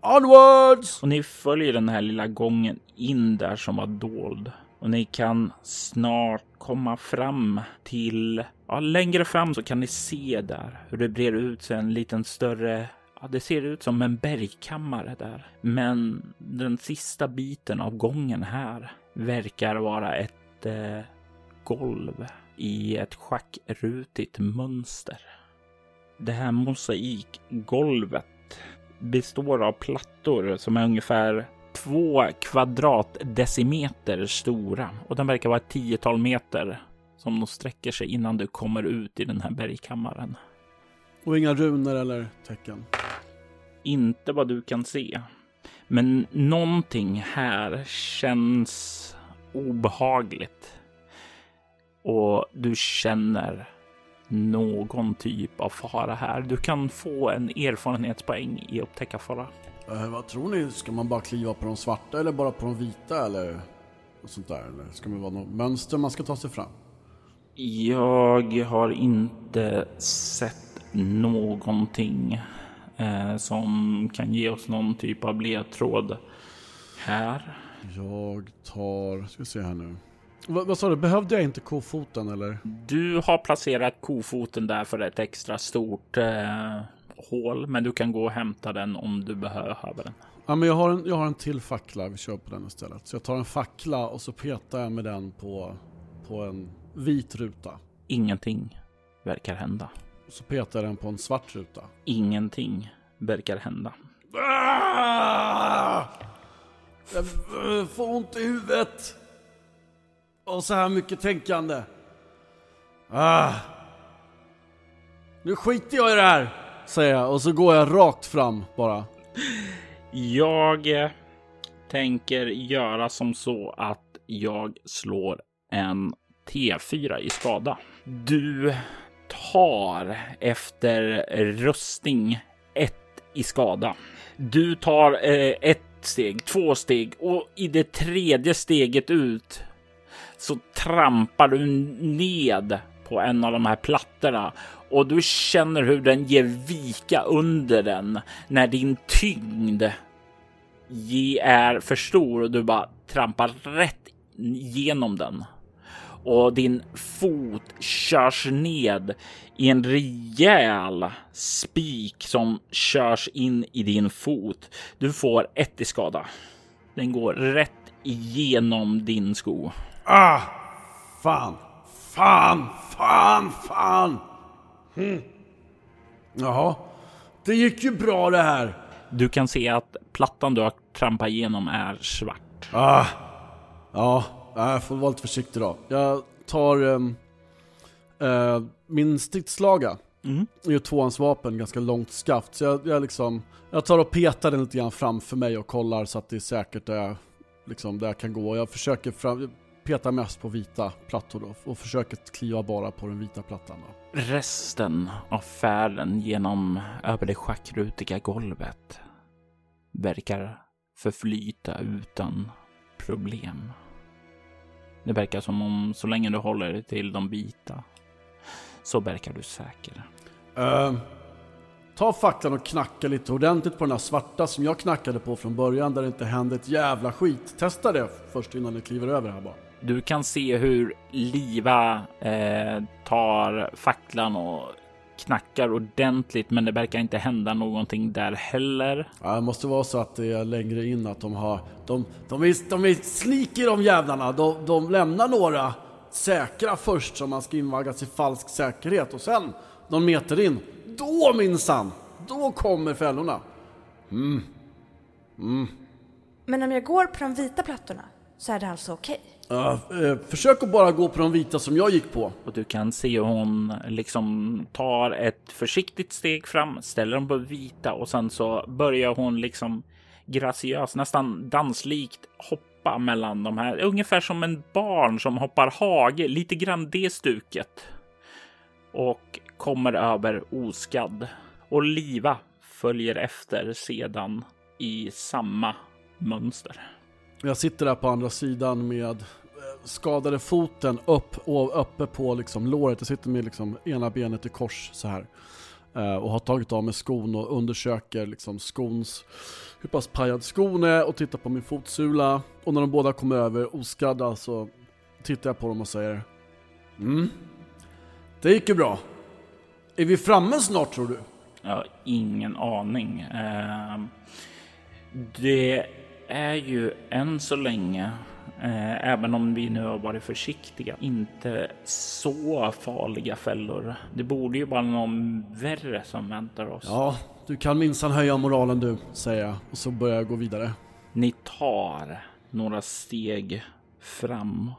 Onwards! Och ni följer den här lilla gången in där som var dold och ni kan snart komma fram till, ja, längre fram så kan ni se där hur det brer ut sig en liten större Ja, det ser ut som en bergkammare där. Men den sista biten av gången här verkar vara ett eh, golv i ett schackrutigt mönster. Det här mosaikgolvet består av plattor som är ungefär två kvadratdecimeter stora och den verkar vara ett tiotal meter som de sträcker sig innan du kommer ut i den här bergkammaren. Och inga runor eller tecken? Inte vad du kan se. Men någonting här känns obehagligt. Och du känner någon typ av fara här. Du kan få en erfarenhetspoäng i upptäcka fara. Uh, vad tror ni? Ska man bara kliva på de svarta eller bara på de vita eller sånt där? Eller ska det vara något mönster man ska ta sig fram? Jag har inte sett någonting eh, som kan ge oss någon typ av ledtråd här. Jag tar, ska se här nu. vad, vad sa du, behövde jag inte kofoten eller? Du har placerat kofoten där för ett extra stort eh, hål, men du kan gå och hämta den om du behöver den. Ja, men jag har, en, jag har en till fackla, vi kör på den istället. Så jag tar en fackla och så petar jag med den på, på en vit ruta. Ingenting verkar hända. Så petar den på en svart ruta. Ingenting verkar hända. Ah! Jag får ont i huvudet. Och så här mycket tänkande. Ah. Nu skiter jag i det här, säger jag och så går jag rakt fram bara. Jag tänker göra som så att jag slår en T4 i skada. Du tar efter röstning ett i skada. Du tar eh, ett steg, två steg och i det tredje steget ut så trampar du ned på en av de här plattorna och du känner hur den ger vika under den när din tyngd är för stor och du bara trampar rätt genom den och din fot körs ned i en rejäl spik som körs in i din fot. Du får ett i skada. Den går rätt igenom din sko. Ah! Fan! Fan! Fan! Fan! Hm. Jaha, det gick ju bra det här. Du kan se att plattan du har trampat igenom är svart. Ah! Ja, jag får vara lite försiktig då. Jag tar um, uh, min stridsslaga. Mm. Det är ju tvåans vapen, ganska långt skaft. Så jag, jag, liksom, jag tar och petar den lite grann framför mig och kollar så att det är säkert där jag, liksom, där jag kan gå. Jag försöker fram, peta mest på vita plattor då och försöker kliva bara på den vita plattan. Då. Resten av färden genom över det schackrutiga golvet verkar förflyta utan problem. Det verkar som om så länge du håller dig till de vita så verkar du säker. Uh, ta facklan och knacka lite ordentligt på den här svarta som jag knackade på från början där det inte hände ett jävla skit. Testa det först innan du kliver över här bara. Du kan se hur Liva eh, tar facklan och knackar ordentligt, men det verkar inte hända någonting där heller. Ja, det måste vara så att det är längre in att de har... De, de, är, de är sneaky de jävlarna. De, de lämnar några säkra först som man ska invaggas i falsk säkerhet och sen någon meter in, då minsann, då kommer fällorna. Mm. Mm. Men om jag går på de vita plattorna så är det alltså okej. Uh, uh, försök att bara gå på de vita som jag gick på. Och du kan se hur hon liksom tar ett försiktigt steg fram, ställer dem på vita och sen så börjar hon liksom graciöst, nästan danslikt hoppa mellan de här. Ungefär som en barn som hoppar hage, lite grann det stuket. Och kommer över oskadd. Och Liva följer efter sedan i samma mönster. Jag sitter där på andra sidan med eh, skadade foten upp och uppe på liksom låret. Jag sitter med liksom ena benet i kors så här. Eh, och har tagit av mig skon och undersöker liksom skons, hur pass pajad skon är och tittar på min fotsula. Och när de båda kommer över oskadda så tittar jag på dem och säger Mm, det gick ju bra. Är vi framme snart tror du? Jag har ingen aning. Uh, det är ju än så länge, eh, även om vi nu har varit försiktiga, inte så farliga fällor. Det borde ju vara någon värre som väntar oss. Ja, du kan minsann höja moralen du, säger jag. Och så börjar jag gå vidare. Ni tar några steg fram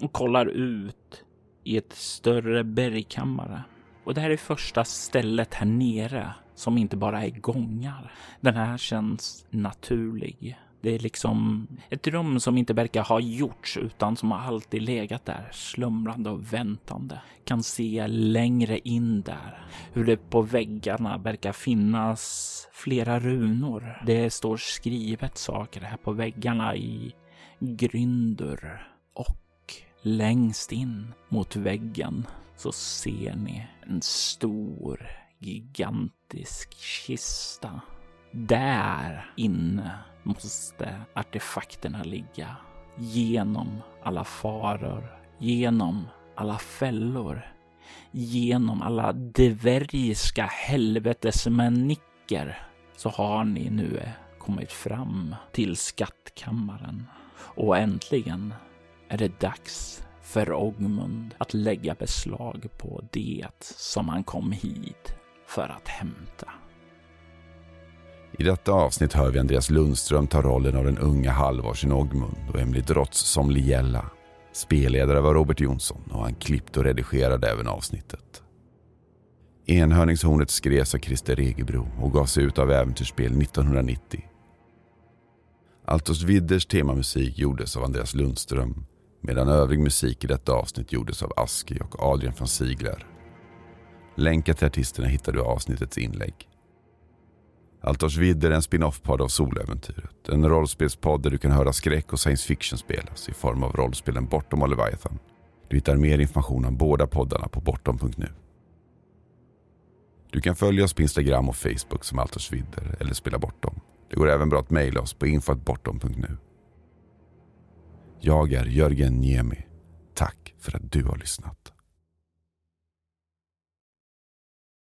och kollar ut i ett större bergkammare. Och det här är första stället här nere som inte bara är gångar. Den här känns naturlig. Det är liksom ett rum som inte verkar ha gjorts utan som har alltid legat där slumrande och väntande. Kan se längre in där hur det på väggarna verkar finnas flera runor. Det står skrivet saker här på väggarna i gryndur och längst in mot väggen så ser ni en stor gigantisk kista. Där inne måste artefakterna ligga. Genom alla faror, genom alla fällor, genom alla dvärgiska helvetesmanicker så har ni nu kommit fram till skattkammaren. Och äntligen är det dags för Ogmund att lägga beslag på det som han kom hit för att hämta. I detta avsnitt hör vi Andreas Lundström ta rollen av den unga halvårsin Ogmund och Emily Drotz som Liella. Spelledare var Robert Jonsson och han klippte och redigerade även avsnittet. Enhörningshornet skrevs av Christer Regebro och gavs ut av Äventyrsspel 1990. Altos Widders temamusik gjordes av Andreas Lundström medan övrig musik i detta avsnitt gjordes av Aski och Adrian von Sigler. Länkar till artisterna hittar du i avsnittets inlägg. Altorsvidd är en spin-off-podd av Soläventyret. En rollspelspodd där du kan höra skräck och science fiction spelas i form av rollspelen Bortom och Leviathan. Du hittar mer information om båda poddarna på bortom.nu. Du kan följa oss på Instagram och Facebook som Altorsvidder eller Spela Bortom. Det går även bra att mejla oss på info.bortom.nu. Jag är Jörgen Niemi. Tack för att du har lyssnat.